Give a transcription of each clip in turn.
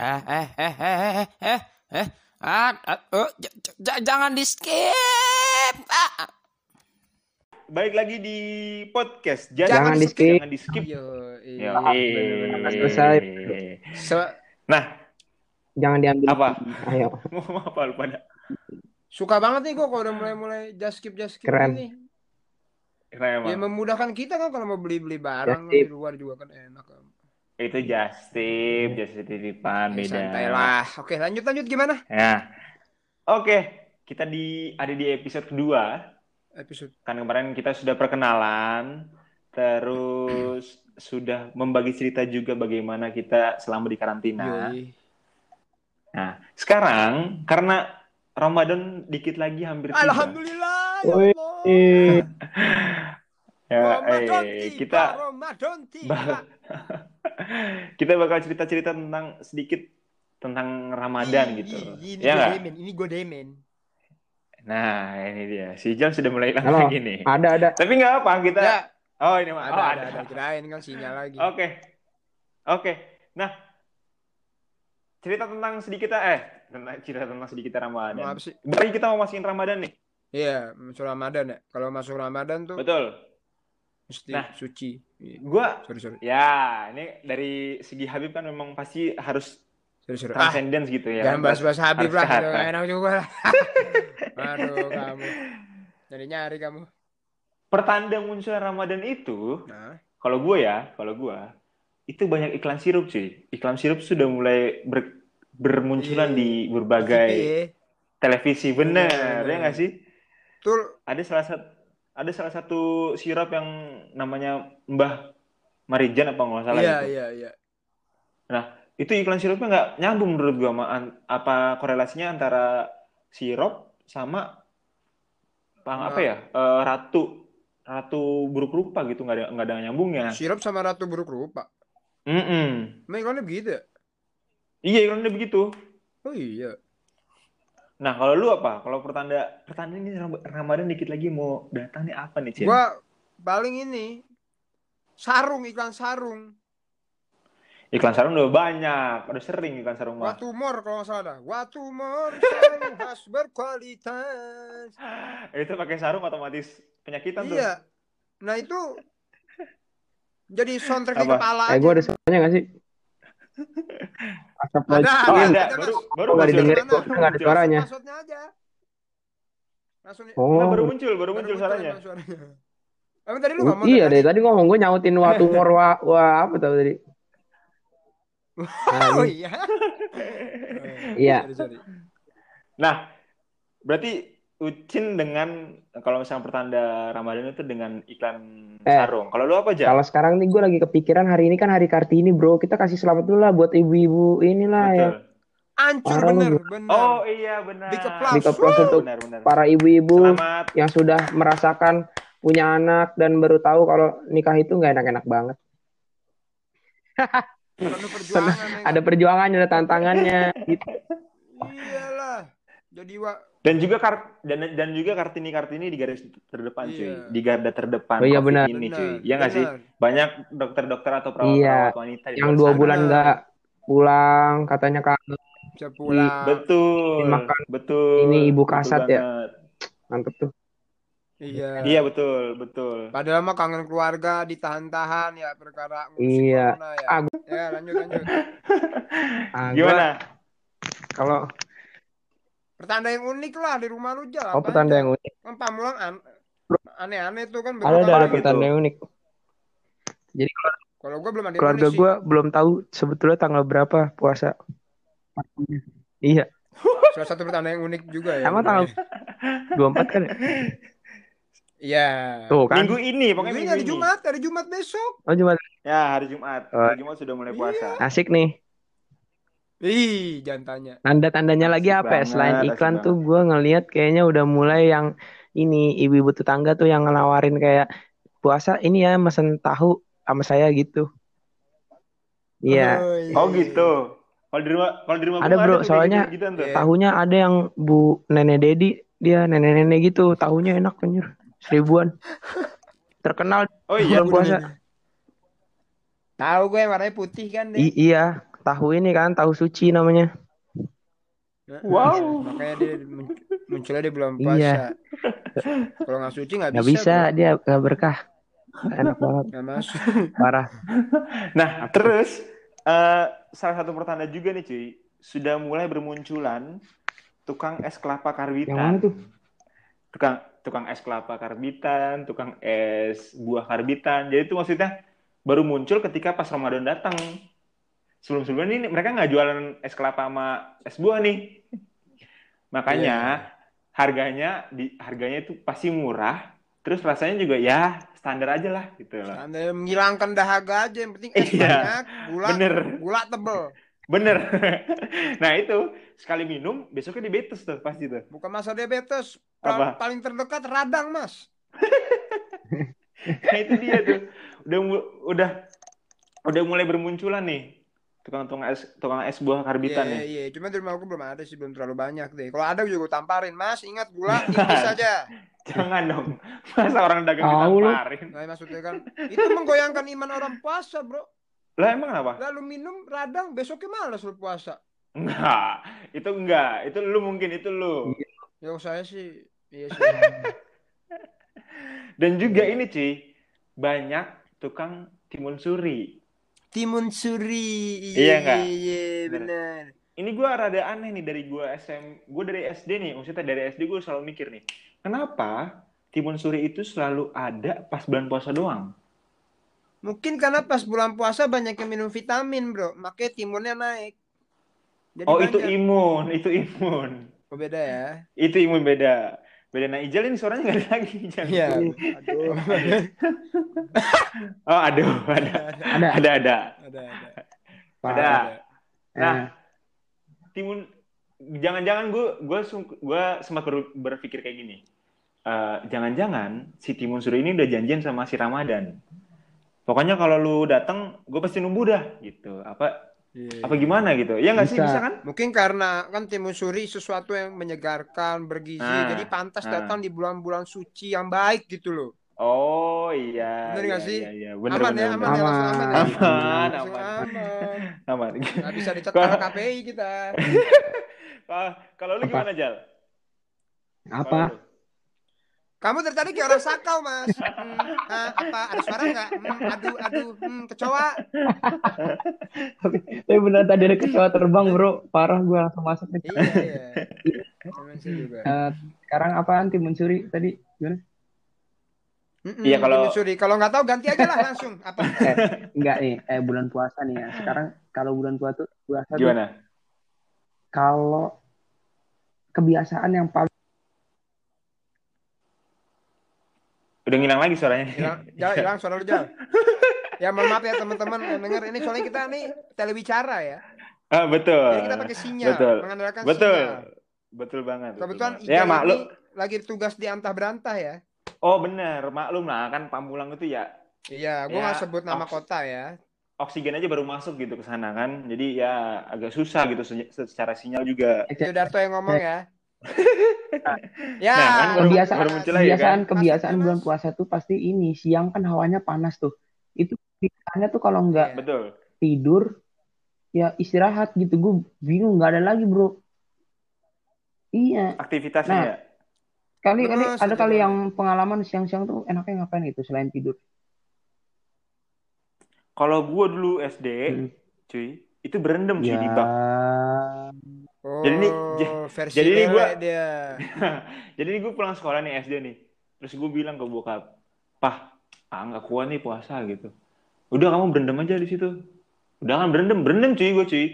Eh, eh, eh, eh, eh, eh, eh, ah, ah, oh, j- j- jangan di skip. Ah, ah. Baik lagi di podcast. Jangan di-skip. Jangan di skip. Yo, Yo, iya. Selesai. Se- Nah, Jangan diambil. apa? Ayo. Mau apa lu pada? suka banget nih kok kalau udah mulai-mulai just skip just skip Keren. ini. Keren Ya memudahkan kita kan kalau mau beli-beli barang di luar juga kan enak kan. Itu just tip, just titipan Ya, beda. santai lah. Oke, lanjut lanjut gimana? Ya. Oke, kita di ada di episode kedua. Episode Kan kemarin kita sudah perkenalan, terus sudah membagi cerita juga bagaimana kita selama di karantina. Yoi. Nah, sekarang karena Ramadan dikit lagi hampir tiba. Alhamdulillah ya. Allah. Eh, Ya, Ramadan eh, tiba, kita Ramadan tiba. Kita bakal cerita-cerita tentang sedikit tentang Ramadan gitu. Ini Ya gue demen, ini gue demen. Nah, ini dia. Si Jam sudah mulai hilang lagi nih. ada ada. Tapi nggak apa, kita Ya, Oh, ini mah. ada, Oh, ada, ada, kirain kan sinyal lagi. Oke. Oke. Nah, cerita tentang sedikit eh tentang cerita tentang sedikit Ramadan. Mau apa sih? Lagi kita mau masukin Ramadan nih. Iya, masuk Ramadan ya. Kalau masuk Ramadan tuh Betul. Mesti Nah. suci. Iya. Gua Sorry, sorry. ya, ini dari segi Habib kan memang pasti harus Sorry, sorry. Ah, transcendence gitu ya. jangan bahas-bahas Habib lah. sehat, kan? enak juga lah. Aduh, kamu. Nyari-nyari kamu. Pertanda munculnya Ramadan itu Nah, Kalau gue ya, kalau gue itu banyak iklan sirup cuy. Iklan sirup sudah mulai ber- bermunculan Iya. di berbagai iya. televisi. Bener, Bener. ya nggak sih? Betul. Ada salah satu ada salah satu sirup yang namanya Mbah Marijan apa nggak salah Iya, gitu. iya, iya. Itu iklan sirupnya nggak nyambung menurut gue sama an- apa korelasinya antara sirup sama pang apa Nah. ya Eh, ratu ratu buruk rupa gitu nggak ada nggak ada nyambungnya. Sirup sama ratu buruk rupa. Mm-mm. Emang iklannya begitu ya? Iya iklannya begitu. Oh iya. Nah, kalau lu apa? Kalau pertanda pertanda ini Ram- Ramadan dikit lagi mau datang nih apa nih, Cien? Gua paling ini sarung iklan sarung. Iklan sarung udah banyak, udah sering iklan sarung mah. Watumor kalau nggak salah. dah. Watumor sarung khas berkualitas. Itu pakai sarung otomatis penyakitan tuh. Iya. Nah itu jadi soundtrack di kepala Eh, gue aja. ada suaranya nggak sih? Asap Ada. Oh, ada, ada. ada, Baru baru Oh, nggak muncul. didengerin, gua nggak ada suaranya. Maksudnya aja. Langsung Nah, baru Oh, muncul, baru muncul suaranya. emang suaranya. Emang tadi lu ngomong iya tadi? deh. Tadi ngomong gue nyautin waktu mor wa, wa apa tau tadi? Nah, Oh iya. Iya. Nah, berarti Ucin dengan kalau misalnya pertanda Ramadan itu dengan iklan Eh, sarung. Kalau lu apa aja? Kalau sekarang nih gue lagi kepikiran hari ini kan hari Kartini bro. Kita kasih selamat dulu lah buat ibu-ibu inilah ya. Betul. Hancur Parah lu, bener, bener. Oh iya benar. Big applause. Big applause Woo! untuk Benar benar. para ibu-ibu Selamat. yang sudah merasakan punya anak dan baru tahu kalau nikah itu nggak enak-enak banget. Perjuangan. ya Ada perjuangannya, ada tantangannya. Gitu. Iyalah. Jadi wa Dan juga kar dan dan juga Kartini Kartini di garis terdepan cuy, Iya. di garda terdepan Oh iya, benar. ini benar, cuy. Iya nggak sih? benar. Banyak dokter-dokter atau Iya. perawat-perawat wanita di Yang dua sana. bulan nggak pulang, katanya kangen. Pulang. Betul. Makan. Betul. Ini ibu Betul kasat ya. banget. Mantep tuh. Iya. Iya betul, betul. Padahal mah kangen keluarga ditahan-tahan ya perkara Iya. corona ya. Ah, Ya lanjut lanjut. Gimana? Kalau Pertanda yang unik lah di rumah lu aja. oh pertanda yang unik, Kan pamulang an- aneh-aneh tuh kan ada ada, gitu? pertanda yang unik. Jadi Kalau gua belum ada keluarga gue belum tahu sebetulnya tanggal berapa puasa. Iya, Salah satu pertanda yang unik juga ya. Emang tanggal 24 kan ya? Iya. Tuh kan. Minggu ini, pokoknya Ini minggu hari ini. Jumat, hari Jumat besok. Oh cuma Ya, hari Jumat. Oh. Hari Jumat sudah mulai puasa. asik nih. Ih, jangan tanya. Tanda-tandanya lagi Asik apa ya? Selain iklan tuh gue ngelihat kayaknya udah mulai yang ini ibu-ibu tetangga tuh yang ngelawarin kayak puasa ini ya mesen tahu sama saya gitu. Iya. iya. Oh gitu. Kalau di rumah, kalau di rumah Ada, bro, kayak soalnya- tuh. Iya. Tahunya ada yang Bu Nenek Dedi, dia nenek-nenek gitu, tahunya enak anjir. Seribuan. Terkenal Oh iya, bulan puasa. Tahu gue warnanya putih kan deh. I- iya, tahu ini kan, tahu suci namanya. Wow. Makanya dia mun- munculnya di bulan Iya. puasa. Kalau nggak suci nggak Nggak bisa. bisa, dia nggak berkah. Enak banget, Nggak masuk. parah. Nah, terus eh, salah satu pertanda juga nih cuy, sudah mulai bermunculan tukang es kelapa Yang mana karbitan. tuh? Tukang tukang es kelapa karbitan, tukang es buah karbitan. Jadi itu maksudnya baru muncul ketika pas Ramadan datang. Sebelum-sebelumnya ini mereka nggak jualan es kelapa sama es buah nih. Makanya harganya di harganya itu pasti murah. Terus rasanya juga ya standar aja lah gitu loh. Anda menghilangkan dahaga aja. Yang penting es Iya. banyak, gula, Bener. gula tebel. Bener. nah itu sekali minum besoknya diabetes tuh pasti tuh. Bukan masa diabetes. Apa? Paling, terdekat radang mas. Nah itu dia tuh. Udah udah udah mulai bermunculan nih tukang-tukang es tukang es buah karbitan Iya, nih. iya. Cuma di rumah aku belum ada sih, belum terlalu banyak deh. Kalau ada juga gue tamparin. Mas, ingat gula tipis aja. Jangan dong. Masa orang dagang lu. ditamparin. Nah, maksudnya kan itu menggoyangkan iman orang puasa, bro. Lah emang kenapa? Lalu minum radang, besoknya malas lu puasa. Enggak. Itu enggak. Itu lu mungkin itu lu. Ya saya sih, iya sih. Dan juga ini cuy, banyak tukang timun suri. Timun suri. Iya nggak? Iya, Bener. benar. Ini gua rada aneh nih dari gua SM, gua dari SD nih, maksudnya dari SD gua selalu mikir nih, kenapa timun suri itu selalu ada pas bulan puasa doang? Mungkin karena pas bulan puasa banyak yang minum vitamin, bro. Makanya timunnya naik. Jadi Oh itu banyak. imun, itu imun, Oh, beda ya. itu imun beda. Beda nah Ijal ini suaranya nggak ada lagi. Ijal. Iya. Aduh. Oh aduh, ada, Ada. ada, ada. ada, ada. Ada. Eh, Nah, timun, jangan-jangan gue, gue, gue sempat ber- berpikir kayak gini. Eh, jangan-jangan si timun suri ini udah janjian sama si Ramadan. Pokoknya kalau lu datang, gue pasti nunggu dah, gitu. Apa, Iya. apa gimana gitu? Ya nggak sih, Bisa. kan? Mungkin karena kan timun suri sesuatu yang menyegarkan, bergizi, Nah, jadi pantas nah. datang di bulan-bulan suci yang baik gitu loh. Oh iya, Bener iya, nggak sih? iya, iya. Bener, aman bener, ya, aman bener. ya, langsung aman ya. Aman, Langsung aman. aman. Aman. Nggak bisa dicetak Kalau- KPI kita. Ah, Kalau lu gimana, Jal? apa? Kalau? Kamu dari tadi kayak orang sakau, Mas. Hmm, ah, apa? Ada suara nggak? Hmm, aduh, aduh, hmm, kecoa. Tapi benar tadi ada kecoa terbang bro, parah gue langsung masuk nih. Iya, iya. Juga. Eh, sekarang apaan timun suri tadi? Gimana? Mm-mm, Iya, kalau- timun suri. Kalau nggak tahu ganti aja lah langsung. Apa? Eh, enggak nih, eh bulan puasa nih ya. Sekarang kalau bulan puasa tuh puasa tuh Gimana? kalau kebiasaan yang paling Udah ngilang lagi suaranya. Hilang, jal, hilang suara lu jal. Ya mohon maaf ya teman-teman yang denger ini soalnya kita nih telebicara ya. Ah, betul. Jadi kita pakai sinyal, Betul. mengandalkan Betul. sinyal. Betul banget. betul Kebetulan. Ijal ya maklum. lagi tugas di antah berantah ya. Oh bener, maklum lah kan Pamulang itu ya Iya, gua Ya, sebut nama kota ya. oksigen aja baru masuk gitu ke sana kan. Jadi ya agak susah gitu se- secara sinyal juga. Itu Darto yang ngomong ya. ya, Nah, kan baru- kebiasaan baru muncul kebiasaan kan? kebiasaan bulan puasa tuh pasti ini siang kan hawanya panas tuh. Itu kebiasaannya tuh kalau nggak Iya. Betul. tidur ya istirahat gitu. Gue bingung nggak ada lagi bro. Iya. Aktivitasnya Nah, ya. Kali Bener, kali ada kali yang pengalaman siang-siang tuh enaknya ngapain gitu selain tidur. Kalau gua dulu SD, Hmm. cuy, itu berendam cuy Ya. di bak. Oh, Jadi ini- versi jadi gua- dia. Jadi ini gue pulang sekolah nih SD nih. Terus gue bilang ke bokap, "Pah, ah nggak kuat nih puasa gitu." Udah kamu berendam aja di situ. Udah kan berendam, berendam cuy gue cuy.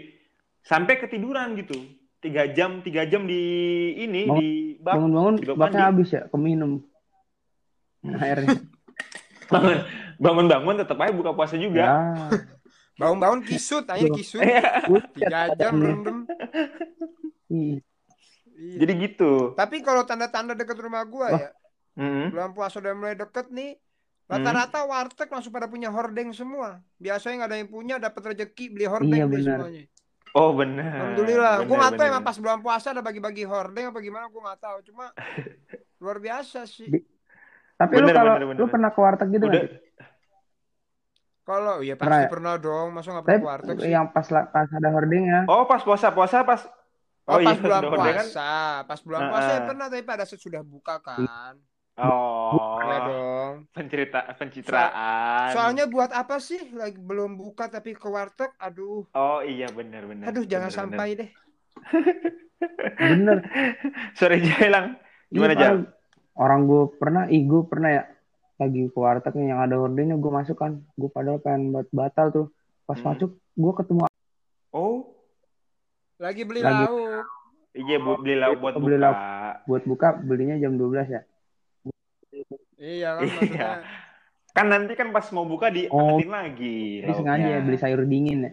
Sampai ketiduran gitu. Tiga jam, tiga jam di ini Bangun- di bak. Bangun-bangun baknya habis ya, keminum. Airnya. Bangun, bangun-bangun tetap aja buka puasa juga. Ya. Bangun-bangun kisut, aja kisut. Tiga jam berendam. Ih, Iya. Jadi gitu. Tapi kalau tanda-tanda deket rumah gua Wah. ya, Mm. bulan puasa udah mulai deket nih, rata-rata warteg langsung pada punya hordeng semua. Biasanya nggak ada yang punya, dapat rezeki beli hordeng Iya, semuanya. Oh benar. Alhamdulillah. Gua Benar, nggak tahu benar. emang pas bulan puasa ada bagi-bagi hordeng apa gimana, gua nggak tahu. Cuma luar biasa sih. Tapi Bener, lu kalau bener, bener, lu bener. pernah ke warteg gitu Udah. nggak? Kalau ya Pernah pasti ya? pernah dong, masa nggak pernah ke warteg sih? yang pas pas ada hordingnya. Oh, pas puasa, puasa pas. Oh, pas iya, bulan udah orderan. puasa, pas bulan Heeh. puasa ya pernah tapi pada saat sudah buka kan. Oh, Iya dong. pencerita pencitraan. Soalnya buat apa sih lagi belum buka tapi ke warteg? Aduh, Oh iya benar benar. aduh jangan Benar, sampai deh. Bener. benar. Sore Jailang. Gimana, Iya, Jal? Orang gue pernah, ih gue pernah ya lagi ke warteg nih yang ada hordingnya gue masuk kan. Gue padahal pengen buat batal tuh. Pas Hmm. masuk gue ketemu Oh, Lagi beli Lagi- lauk. iya buat beli lauk buat Beli buka. lauk. buat buka belinya jam 12 ya. Iya kan Iya. Kan nanti kan pas mau buka diangetin lagi Jadi sengaja ya beli sayur dingin ya.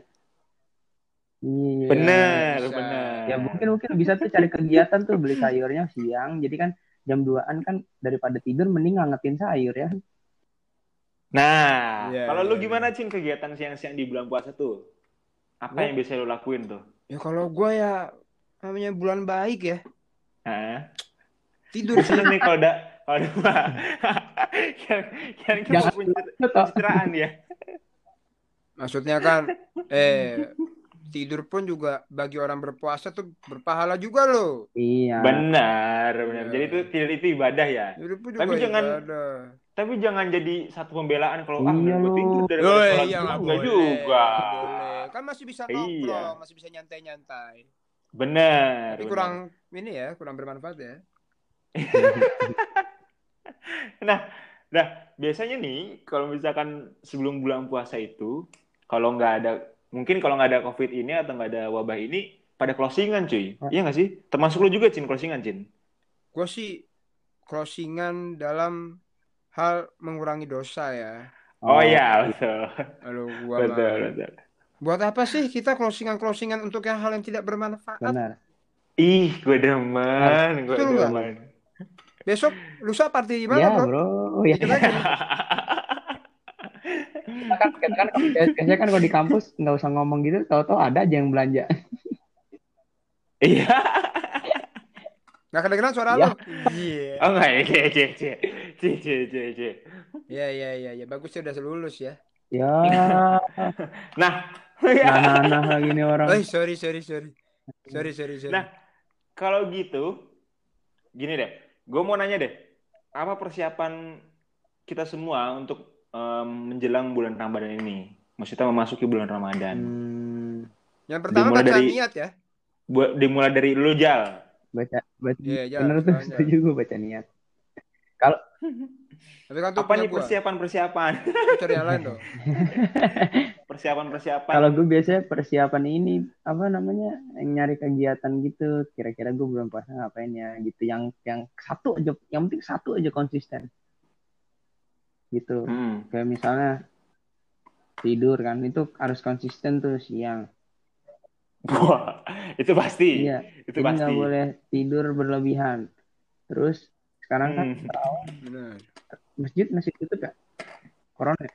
Iya. Bener, Bisa. bener. Ya mungkin mungkin bisa tuh cari kegiatan tuh beli sayurnya siang. Jadi kan jam 2-an kan daripada tidur mending ngangetin sayur ya. Nah, Iya, kalau lu gimana Cin kegiatan siang-siang di bulan puasa tuh? Apa Gua- yang biasa lu lakuin tuh? Ya kalau gue ya namanya bulan baik ya. Hah? Tidur seneng nih kalau udah kalau udah yang yang kita tau, pencitraan ya. Maksudnya kan eh tidur pun juga bagi orang berpuasa tuh berpahala juga loh. Iya. Benar, benar. Iya. Jadi itu tidur itu ibadah ya. Tidur pun Tapi juga jangan- ibadah. Tapi jangan jadi satu pembelaan kalau ah Iya, gue lu. tidur dari Oh sholat iya nggak Enggak boleh. juga. boleh. Kan masih bisa Iya. nongkrong, masih bisa nyantai-nyantai. Benar. Tapi benar. kurang ini ya, kurang bermanfaat ya. Nah, nah biasanya nih kalau misalkan sebelum bulan puasa itu kalau nggak ada mungkin kalau nggak ada covid ini atau nggak ada wabah ini pada closingan cuy. Ah. Iya nggak sih? Termasuk lu juga Cin closingan Cin. Gue sih closingan dalam hal mengurangi dosa ya. Oh, iya betul. Aduh, gua Betul, betul. Buat apa sih kita closingan-closingan untuk yang hal yang tidak bermanfaat? Benar. Ih, gue demen, gue demen. Besok lusa party di mana, Iya, bro? Bro. Lagi. Kita kan, kita kan biasanya kan kalau di kampus nggak usah ngomong gitu, tahu-tahu ada aja yang belanja. Iya. Nggak kedengeran suara Iya. lo? Iya. Oh enggak ya, cie, cie, cie, cie, cie, cie, cie. Iya, iya, iya, iya. Bagus ya udah lulus ya. Ya, Nah, ya. nah-nah lagi nih orang. Oh, sorry, sorry, sorry. Sorry, sorry, sorry. Nah, kalau gitu, gini deh, gue mau nanya deh, apa persiapan kita semua untuk em, menjelang bulan Ramadan ini? Maksudnya memasuki bulan Ramadan. Hmm, yang pertama dimulai baca dari- niat ya. Buat dimulai dari lu Jal. baca, baca. Iya, iya, Bener tuh, setuju gue baca niat. Tapi kan tuh Apa nih persiapan-persiapan? Cari yang lain dong. Persiapan-persiapan. Kalau gue biasanya persiapan ini apa namanya yang nyari kegiatan gitu. Kira-kira gue belum puasa ngapain ya gitu. Yang yang satu aja, yang penting satu aja konsisten. Gitu. Hmm. Kayak misalnya tidur kan itu harus konsisten tuh siang. Wah, itu pasti. Iya. Itu Jadi pasti. nggak boleh tidur berlebihan. Terus sekarang kan Hmm. Benar. masjid masih tutup ya? Corona. ya?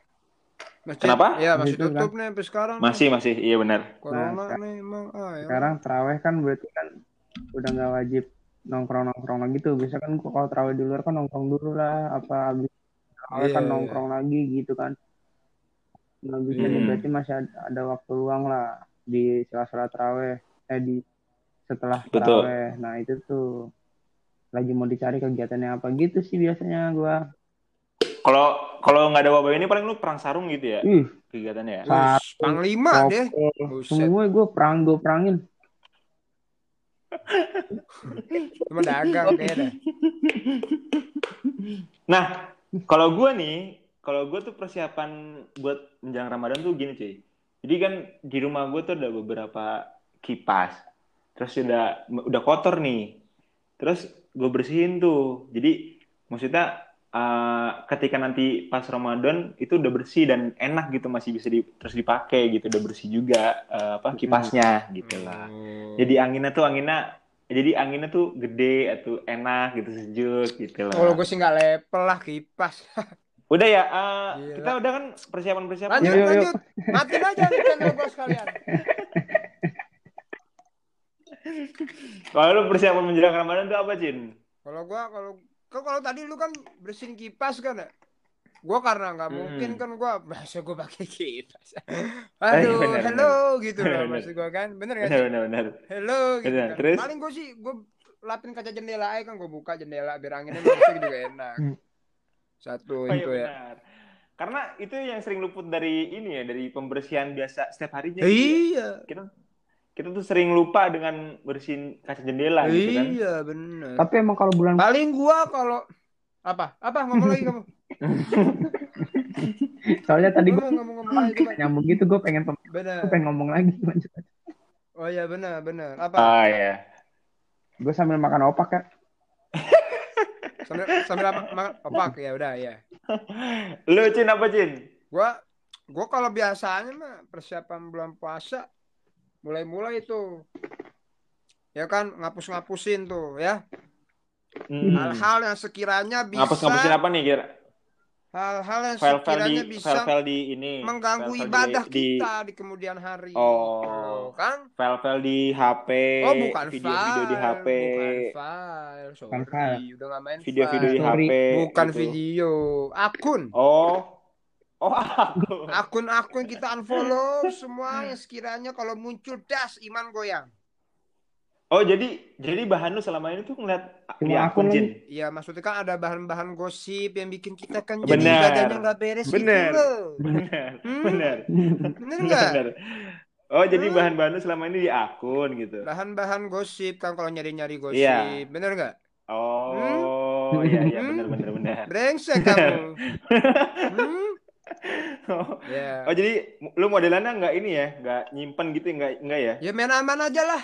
Masjid, Kenapa? Iya, masih tutup nih sampai sekarang. nih. Masih, masih. Iya benar. Corona Nah, nih emang ah, ya. Sekarang teraweh kan berarti kan udah nggak wajib nongkrong-nongkrong lagi tuh. Biasa kan kalau teraweh di luar kan nongkrong dulu lah. Apa abis teraweh Iya, kan iya. nongkrong lagi gitu kan. Nah, bisa nih, Hmm. berarti masih ada, ada waktu luang lah di sela-sela teraweh. Eh di setelah Betul. teraweh. Nah itu tuh lagi mau dicari kegiatannya apa gitu sih biasanya gua. Kalau kalau nggak ada wabah ini paling lu perang sarung gitu ya Ih, kegiatannya ya. Wih, panglima deh. semua gue perang gue perangin. Cuma dagang kayaknya. Nah, kalau gue nih, kalau gue tuh persiapan buat menjelang Ramadan tuh gini cuy. Jadi kan di rumah gue tuh ada beberapa kipas. Terus udah udah kotor nih. Terus gue bersihin tuh. Jadi maksudnya eh, ketika nanti pas Ramadan itu udah bersih dan enak gitu masih bisa di, terus dipakai gitu. Udah bersih juga eh, apa kipasnya gitu lah. Jadi anginnya tuh anginnya jadi anginnya tuh gede atau enak gitu sejuk gitu lah. Kalau gue sih nggak lepel lah kipas. Udah ya, Gila. kita udah kan persiapan-persiapan. Lanjut, Yuk, yuk, yuk. lanjut. Matiin aja nih channel gue sekalian. Kalau lu persiapan menjelang Ramadan tuh apa, Cin? Kalau gua kalau kalau tadi lu kan bersihin kipas kan ya? Gua karena nggak Hmm. mungkin kan gua masa gua pakai kita. Ah, iya, Aduh, benar, hello gitu Benar, loh benar. maksud gua kan. Bener gak Benar sih? benar benar. Hello gitu Benar, kan. terus? Paling gua sih gua lapin kaca jendela aja kan gua buka jendela biar anginnya masuk juga enak. Hmm. Satu Oh, iya, itu ya. benar. Karena itu yang sering luput dari ini ya, dari pembersihan biasa setiap harinya. Eh, gitu ya. Iya. Kita kita tuh sering lupa dengan bersihin kaca jendela gitu kan. Iya, bener. Tapi emang kalau bulan Paling gua kalau apa? Apa ngomong lagi kamu? soalnya tadi gue Ngomong ngomong ngomong lagi nyambung gitu gue pengen gue Bener. pengen ngomong lagi lanjut Oh iya benar benar. Apa? Ah ya. gue sambil makan opak ya Sambil sambil apa? Makan opak ya udah ya. Lu Cin apa Cin? Gua gua kalau biasanya mah persiapan bulan puasa mulai-mulai itu ya kan ngapus-ngapusin tuh ya Hmm. hal-hal yang sekiranya bisa Ngapus-ngapusin apa nih kira? Hal-hal yang File-file di sekiranya bisa file-file di ini. mengganggu File-file ibadah di, kita di kemudian hari Oh. Tuh, kan File-file di HP. oh bukan Video-video file di HP. bukan file sorry Bukan file. udah nggak main Video-video di file. HP. bukan gitu. video akun Oh. Oh, aku. akun-akun kita unfollow semua yang sekiranya kalau muncul das iman goyang Oh, jadi jadi bahan lu selama ini tuh ngeliat di akun Jin. Iya maksudnya kan ada bahan-bahan gosip yang bikin kita kan jadi Benar. ibadahnya nggak beres gitu loh. Benar. Hmm? Benar. Bener nggak? Benar. Oh, jadi Hmm. bahan-bahan lu selama ini di akun gitu. Bahan-bahan gosip kan kalau nyari-nyari gosip, Iya. bener nggak? Oh, iya iya Hmm? benar benar benar. Brengsek kamu. hmm? Oh, Ya. oh, jadi lu modelannya nggak ini ya, nggak nyimpen gitu nggak nggak ya? Ya main aman aja lah.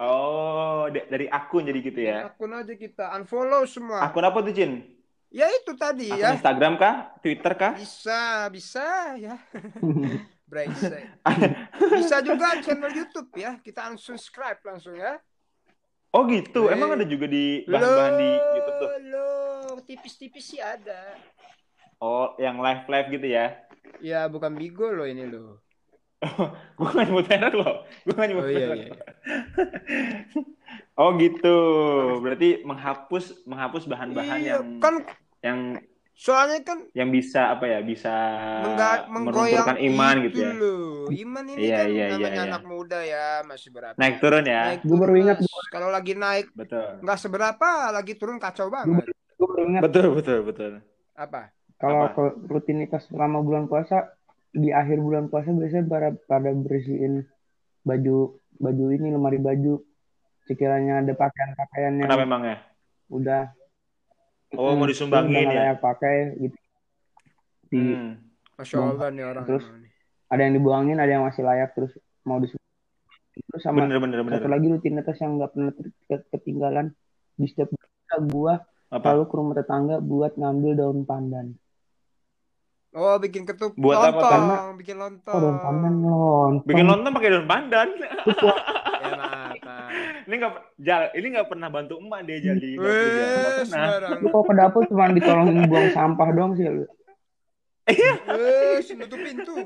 Oh, da- dari akun jadi gitu ya. Akun aja kita unfollow semua. Akun apa tuh, Jin? Ya itu tadi Akun ya. Instagram kah? Twitter kah? Bisa, bisa ya. Brengsek. Bisa juga channel YouTube ya. Kita unsubscribe langsung ya. Oh gitu. Eh. Emang ada juga di bahan-bahan di YouTube tuh. loh, tipis-tipis sih ada. Oh, yang live-live gitu ya. Ya bukan bigo loh ini loh. Gue nggak nyebut merek loh. Gue nggak nyebut Oh iya merek. iya. Oh gitu. Berarti menghapus menghapus bahan-bahan Iya, yang kan yang soalnya kan yang bisa apa ya? Bisa mengga- menggoyang meruntuhkan iman itu gitu ya. loh. Iman ini Iya, kan iya, namanya iya, iya. anak muda ya, masih berapa? Naik turun ya. Naik Gua baru ingat. Kalau lagi naik Betul. nggak seberapa, lagi turun kacau banget. gue baru ingat Betul, betul, betul. Apa? kalau rutinitas selama bulan puasa di akhir bulan puasa biasanya pada pada bersihin baju baju ini lemari baju sekiranya ada pakaian-pakaian yang Kenapa emang ya? udah Oh, mau Hmm, disumbangin ya? pakai gitu di Hmm. Masya Allah nih orang. Terus? ada yang dibuangin ada yang masih layak terus mau disumbangin terus sama Bener, bener, bener. satu lagi rutinitas yang nggak pernah ketinggalan di setiap gua Apa? lalu ke rumah tetangga buat ngambil daun pandan Oh, bikin ketup Buat apa, lontong, Karena- bikin oh lontong. daun pandan lontong Bikin lontong pakai daun pandan. Ya maaf. maaf. ini nggak jal, ini nggak pernah bantu emak dia jadi. Wes, lu kok ke dapur cuma ditolongin buang sampah doang sih lu Wes, nutup pintu.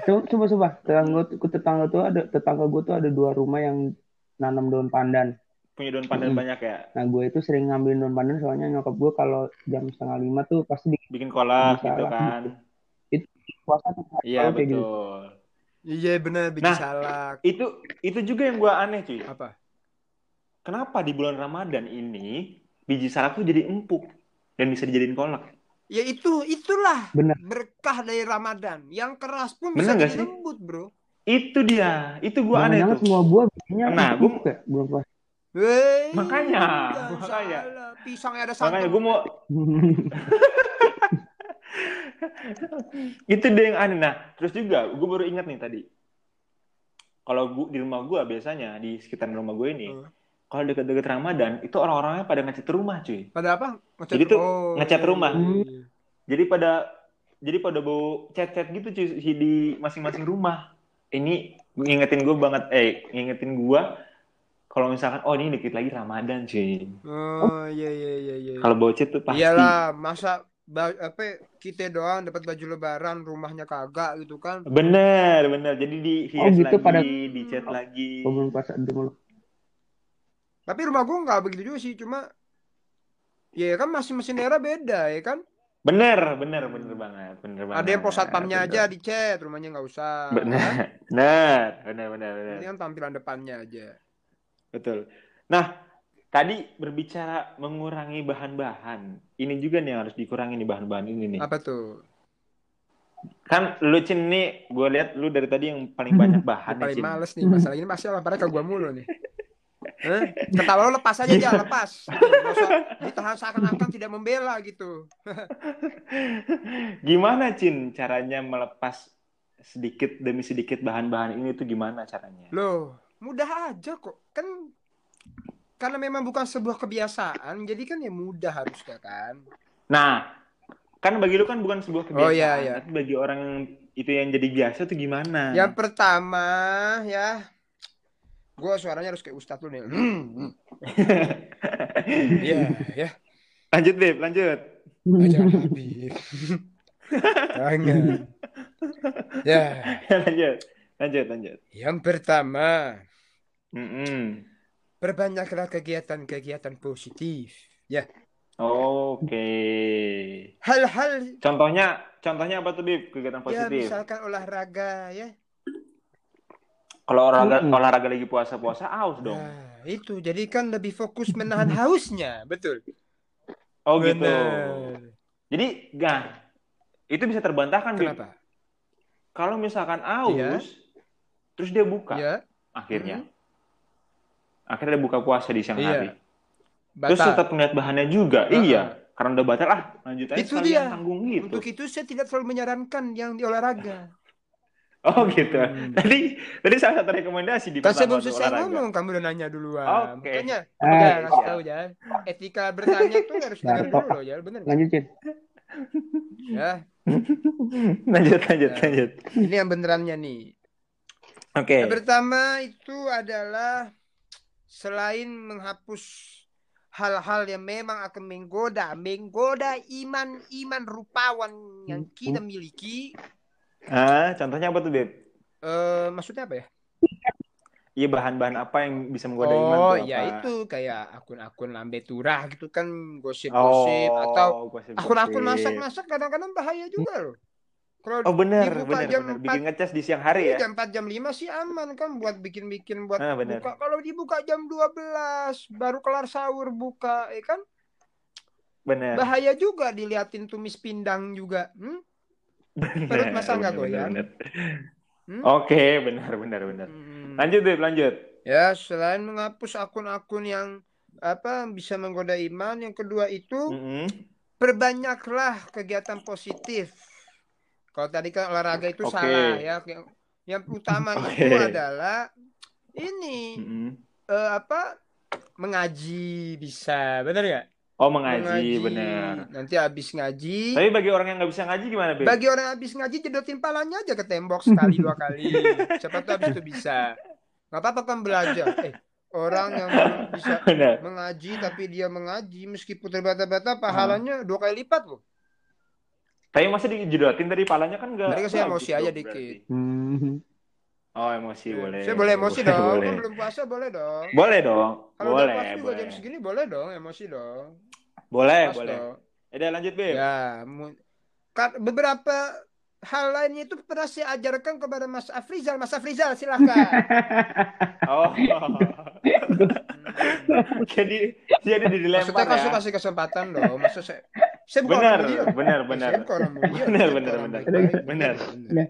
Coba coba tetangga tuh tetangga tuh ada tetangga gue tuh ada dua rumah yang nanam daun pandan Punya daun pandan Mm-mm. banyak ya. nah gue itu sering ngambilin daun pandan soalnya nyokap gue kalau jam setengah lima tuh pasti di Bikin kolak gitu lah. kan. puasa tuh Iya kayak gitu. betul. Iya benar, bikin Nah. salak. Itu itu juga yang gua aneh cuy. Apa? Kenapa di bulan Ramadan ini biji salak tuh jadi empuk dan bisa dijadiin kolak? Ya itu, itulah Bener. berkah dari Ramadan. Yang keras pun Bener bisa lembut, bro. Itu dia. Itu gua aneh tuh. semua buah bijinya Nah, ya belum puasa Wey, Makanya, makanya. salah. Pisangnya ada satu. Makanya gue mau itu deh yang aneh. Nah, terus juga gue baru ingat nih tadi. Kalau gua di rumah gue biasanya di sekitar rumah gue ini, Hmm. kalau deket-deket Ramadan itu orang-orangnya pada ngecat rumah cuy. Pada apa? Ngecat, Jadi tuh oh, ngecat iya, rumah. iya, iya. Jadi pada jadi pada bau cat-cat gitu cuy di masing-masing rumah. Ini ngingetin gue banget, eh ngingetin gue kalau misalkan oh ini dikit lagi Ramadan cuy. Oh, iya iya iya iya. Kalau bau cat tuh pasti. Iyalah, masa apa kita doang dapat baju lebaran, rumahnya kagak gitu kan. Bener, bener. Jadi dihias Oh, gitu lagi, pada- dicat lagi. Gua belum puasa dulu Tapi rumah gua nggak begitu juga sih, cuma ya kan masing-masing daerah beda ya kan. Bener, bener, bener banget, bener banget. Ada yang pos satpamnya aja di chat, rumahnya nggak usah. Bener, bener, bener, bener, bener. Ini kan tampilan depannya aja. Betul. Nah, tadi berbicara mengurangi bahan-bahan. Ini juga nih yang harus dikurangi nih bahan-bahan ini nih. Apa tuh? Kan lu Cin nih, gue lihat lu dari tadi yang paling banyak bahan Paling Cin. males nih masalah ini masalah pada ke gua mulu nih. Hah? Ketawa lo lepas aja dia lepas. Ditahan seakan-akan tidak membela gitu. Gimana Cin caranya melepas sedikit demi sedikit bahan-bahan ini tuh gimana caranya? Loh, mudah aja kok. Kan karena memang bukan sebuah kebiasaan, jadi kan ya mudah harusnya kan. Nah, kan bagi lu kan bukan sebuah kebiasaan, Oh, iya, iya. tapi bagi orang yang itu yang jadi biasa tuh gimana? Yang pertama ya, gua suaranya harus kayak Ustadz lu nih. Iya, ya. lanjut deh, lanjut. Jangan Habib. Jangan. Ya, lanjut, lanjut, lanjut. yang pertama, Mm-mm. perbanyaklah kegiatan-kegiatan positif. Ya, Oke. hal-hal Contohnya, contohnya apa tuh Bib? Kegiatan ya positif. misalkan olahraga ya. Kalau olahraga, Mm-mm. olahraga lagi puasa-puasa, aus dong. Nah, itu jadi kan lebih fokus menahan hausnya, betul. Oh gitu. Benar. Jadi, nah, itu bisa terbantahkan Bib. Kenapa? Kalau misalkan aus, Iya. terus dia buka, Ya, akhirnya. Akhirnya dia buka puasa di siang Iya. hari. Terus batal. tetap melihat bahannya juga. Heeh. Iya. Karena udah batal, ah lanjut aja Itu dia. tanggung gitu. Untuk itu saya tidak selalu menyarankan yang di olahraga. Oh gitu. Hmm. Tadi tadi salah satu rekomendasi di Kan saya pertama belum selesai olahraga. ngomong, kamu udah nanya duluan. Oke. Makanya, Eh, udah kasih siap. tahu ya. Etika bertanya tuh harus dengar Darto. dulu loh, ya, bener nggak? Lanjut, Cin. Ya, lanjut, lanjut, Ya. lanjut. ini yang benerannya nih. Oke. Yang pertama itu adalah selain menghapus hal-hal yang memang akan menggoda, menggoda iman-iman rupawan yang kita miliki. Ah, contohnya apa tuh, Beb? Eh, maksudnya apa ya? Iya bahan-bahan apa yang bisa menggoda iman Oh, ya itu kayak akun-akun lambe turah gitu kan gosip-gosip atau Oh, gosip-gosip. akun-akun masak-masak kadang-kadang bahaya juga loh. Kalau Oh benar, dibuka benar, jam benar. 4 Bikin ngecas di siang hari ya. jam 4 jam 5 sih aman kan buat bikin-bikin buat Ah, buka. Kalau dibuka jam 12 baru kelar sahur buka, ya kan? Benar. Bahaya juga diliatin tumis pindang juga. Hmm? Perut Benar, masa nggak goyang? Hmm? Oke, benar, benar, benar. Hmm. Lanjut, Beb, lanjut. Ya, selain menghapus akun-akun yang apa bisa menggoda iman, yang kedua itu Mm-mm. perbanyaklah kegiatan positif. Kalau tadi kan olahraga itu Oke. salah ya. Yang, utama Oke. itu adalah ini Mm-mm. eh, apa mengaji bisa, benar nggak? Oh, mengaji, benar. Nanti habis ngaji, Tapi bagi orang yang nggak bisa ngaji gimana, Beb? bagi orang yang habis ngaji jedotin palanya aja ke tembok sekali dua kali. Siapa tahu habis itu bisa. Nggak apa-apa kan belajar. Eh, orang yang bisa Benar. mengaji tapi dia mengaji meskipun terbata-bata pahalanya dua kali lipat loh. Tapi masa dijedotin dari palanya kan nggak Mereka saya emosi aja dikit. Hmm. Oh, emosi boleh. Saya boleh emosi Boleh, dong. Boleh, belum puasa boleh dong. boleh dong. Kalau boleh, puasa juga jam segini boleh dong emosi dong. Boleh, Pas boleh. dong. Udah lanjut, Beb. Ya, beberapa hal lainnya itu pernah saya ajarkan kepada Mas Afrizal. Mas Afrizal silahkan. Oh. jadi jadi dilempar Maksudnya kasih ya. kasih kesempatan dong. Maksud saya, saya bukan Benar, orang mulia. benar, benar. Saya bukan orang mulia. Benar, benar, benar. baik-baik. Benar. benar.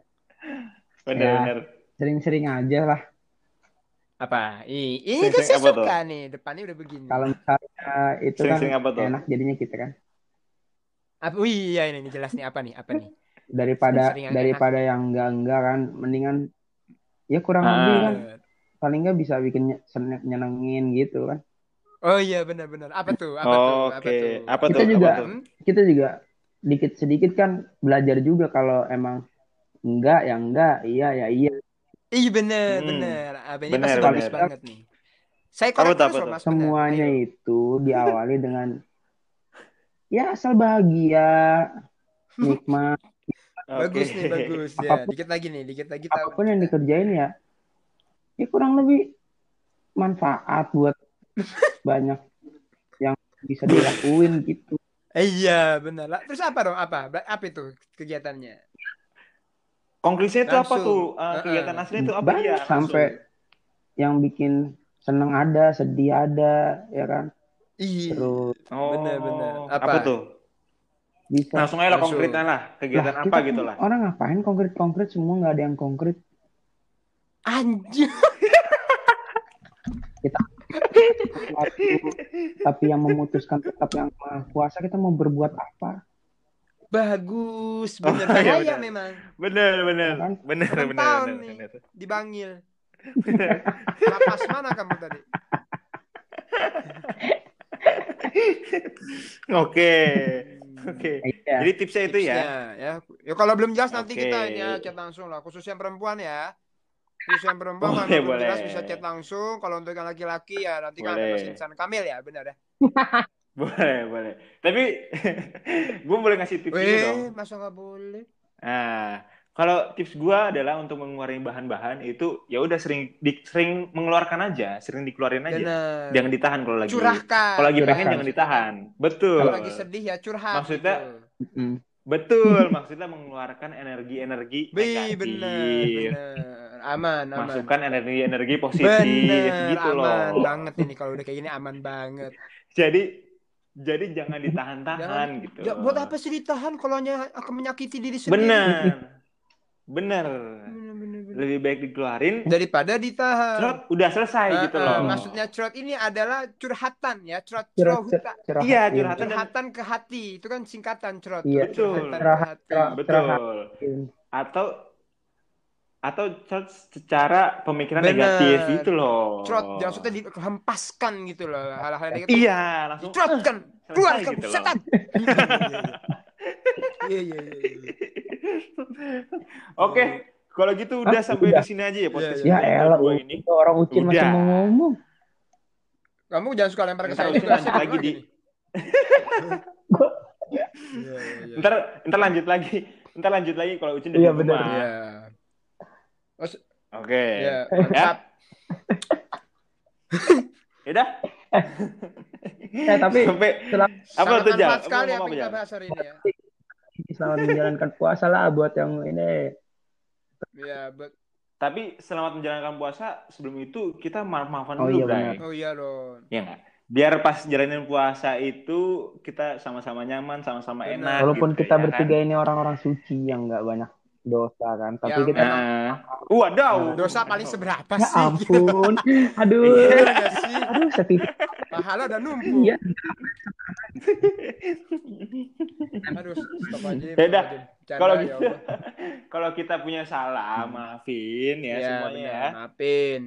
Benar, Ya. benar. Sering-sering aja lah. Apa? Ih, Ini kan saya suka nih. Depannya udah begini. Kalau misalnya itu kan enak jadinya kita kan. Apa? Wih, iya ini, ini jelas nih apa nih? Apa nih? Daripada yang daripada yang enggak-enggak kan, mendingan ya kurang Ah. lebih kan. Paling enggak bisa bikin nyenengin gitu kan. Oh iya benar-benar. Apa tuh? Apa tuh? Apa Oke, tuh? apa Kita tuh? juga Apa tuh? Kita juga dikit sedikit kan belajar juga kalau emang enggak ya enggak, iya ya iya. Iya bener, Hmm. bener. Abang ini Bener, pasti bagus banget nih. Saya Apa korek tuh, terus apa loh tuh? mas. bener. Semuanya Ayo. itu diawali dengan ya asal bahagia, nikmat, Bagus nih, bagus. Ya, Apapun- dikit lagi nih, dikit lagi tahu. apa pun yang dikerjain ya, ya kurang lebih manfaat buat banyak yang bisa dilakuin gitu. Eh, iya benar lah. Terus apa dong? Apa? Apa itu kegiatannya? Konkretnya itu apa tuh? Heeh. kegiatan aslinya itu apa Banyak ya? sampai yang bikin seneng ada, sedih ada, ya kan? Iya. Terus Oh, Bener, bener. Apa? Apa? tuh? bisa Langsung aja lah konkretnya lah. Kegiatan Lah, apa kita gitu lah. Orang ngapain konkret-konkret semua nggak ada yang konkret. Anjir. Tapi yang memutuskan tetap yang maha kuasa kita mau berbuat apa? Bagus, Oh, bener iya, bahaya bener. memang. Bener, bener. Kan? Bener, Enam bener, tahun bener, nih. bener. Dibangil. Lapas mana kamu tadi? Oke. Oke. Iya. Jadi tipsnya itu ya. Tipsnya, ya. Ya kalau belum jelas nanti Oke. kita ini ya chat langsung lah. Khusus yang perempuan ya. Khusus yang perempuan kalau Boleh, jelas boleh. bisa chat langsung. Kalau untuk yang laki-laki ya nanti kan ada Boleh. Mas Insan Kamil ya, benar ya. Boleh, boleh. Tapi gue boleh ngasih tips juga dong. Masa nggak boleh? Nah, kalau tips gua adalah untuk mengeluarkan bahan-bahan itu ya udah sering di, sering mengeluarkan aja, sering dikeluarin aja. Benar. Jangan ditahan kalau lagi Curahkan. kalau lagi pengen jangan ditahan. Betul. Kalau lagi sedih ya curhat. Maksudnya- gitu. Betul, maksudnya mengeluarkan energi-energi negatif. bener, bener. Aman, aman. Masukkan energi-energi positif Bener, gitu aman loh. banget ini kalau udah kayak gini aman banget. Jadi jadi jangan ditahan-tahan gitu. Ya, buat apa sih ditahan kalau hanya akan menyakiti diri sendiri? Bener. Bener. Bener, bener, bener. Lebih baik dikeluarin, Daripada ditahan. cerot, udah selesai Eh, gitu loh. maksudnya curhat ini adalah curhatan ya, curhat Curhat, curhat curhat. Iya, curhatan curhatan ke hati itu kan singkatan curhat. Iya. Betul. Curhatan ke Curhat, hati. curhat. Betul. Atau atau cerot secara pemikiran Bener. negatif gitu loh. Curhat maksudnya dihempaskan gitu loh hal-hal negatif. Iya, langsung Curhatkan, selesai keluar gitu kamu loh. setan. Iya iya iya. iya. Oke, kalau gitu udah Ah, sampai udah. di sini aja ya podcast Iya, Ya kita elah, berdua ini. orang Ucin masih mau ngomong. Kamu jangan suka lempar ke saya lanjut lagi di Iya, iya, iya. ntar ntar lanjut lagi. Ntar lanjut lagi kalau Ucin udah Iya, di rumah. Iya. Oke. Iya, Ya. mantap. Udah. Eh, tapi sampai selam- apa tuh manfaat sekali Ngomong apa kita bahas hari ini ya. selamat menjalankan puasa lah buat yang ini. Iya, bet- Tapi selamat menjalankan puasa. Sebelum itu kita maaf-maafan Oh, dulu, iya, Bray. Oh iya dong. Ya nggak? Biar pas jalanin puasa itu kita sama-sama nyaman, sama-sama enak. Walaupun gitu, kita ya bertiga kan? ini orang-orang suci yang nggak banyak dosa kan, tapi Ya, kita Nah, wadaw. Dosa paling seberapa ya sih? ampun, aduh, Iya sih? aduh setitik Pahala udah numpuk. iya. Aduh, stop aja. Ya udah, Kalau ya gitu, kalau kita punya salah, maafin ya, Iya, semuanya benar. ya. Maafin.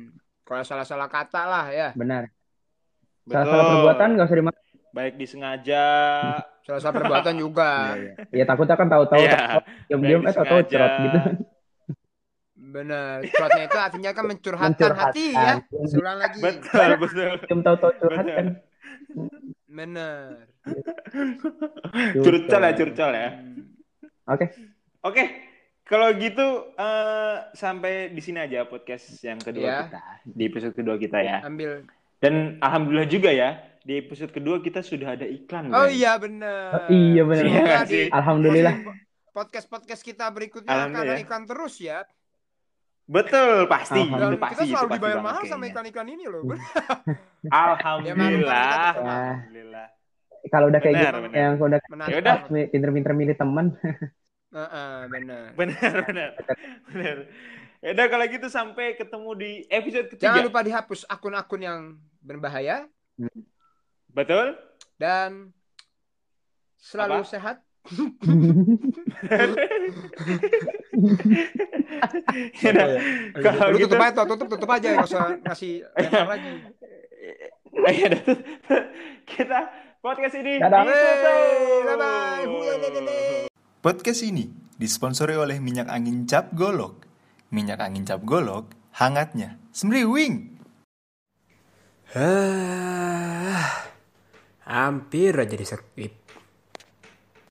Kalau salah-salah kata lah ya. Benar. Salah-salah perbuatan nggak usah dimaafin. Baik disengaja. Salah-salah perbuatan juga. Ya takutnya kan tahu-tahu Iya. diam-diam eh tahu-tahu cerot gitu. Benar. Curhatnya itu artinya kan mencurhatkan Mencurhatkan. hati ya. Seulang lagi. Betul, betul. Diam tahu-tahu curhat kan. Benar. Curcol ya, curcol ya. Hmm. Oke. Oke, kalau gitu eh, sampai di sini aja podcast yang kedua Iya. kita di episode kedua kita ya. Ambil. Dan alhamdulillah juga ya di episode kedua kita sudah ada iklan. Oh guys. iya benar. Oh, iya, benar. Iya di Alhamdulillah. podcast-podcast kita berikutnya akan ada Alhamdulillah. iklan terus ya. Betul, pasti. Dan pasti kita selalu pasti dibayar mahal sama iklan-iklan ini loh. Alhamdulillah. Ya, Alhamdulillah. Kalau udah kayak Benar, gitu, benar. yang udah Menarik. Ya udah. pinter-pinter milih teman. Heeh, benar. Benar, benar. Benar. Ya udah kalau gitu sampai ketemu di episode ketiga. Jangan lupa dihapus akun-akun yang berbahaya Betul? dan selalu Apa? sehat. Ya udah. Kalau Lu gitu tutup aja, tutup tutup aja, nggak usah ngasih lempar lagi. Ya udah. kita podcast ini Dadah. bye-bye. Hulelelele. Podcast ini disponsori oleh minyak angin cap golok. Minyak angin cap golok, hangatnya semriwing. Hah, hampir aja di skip.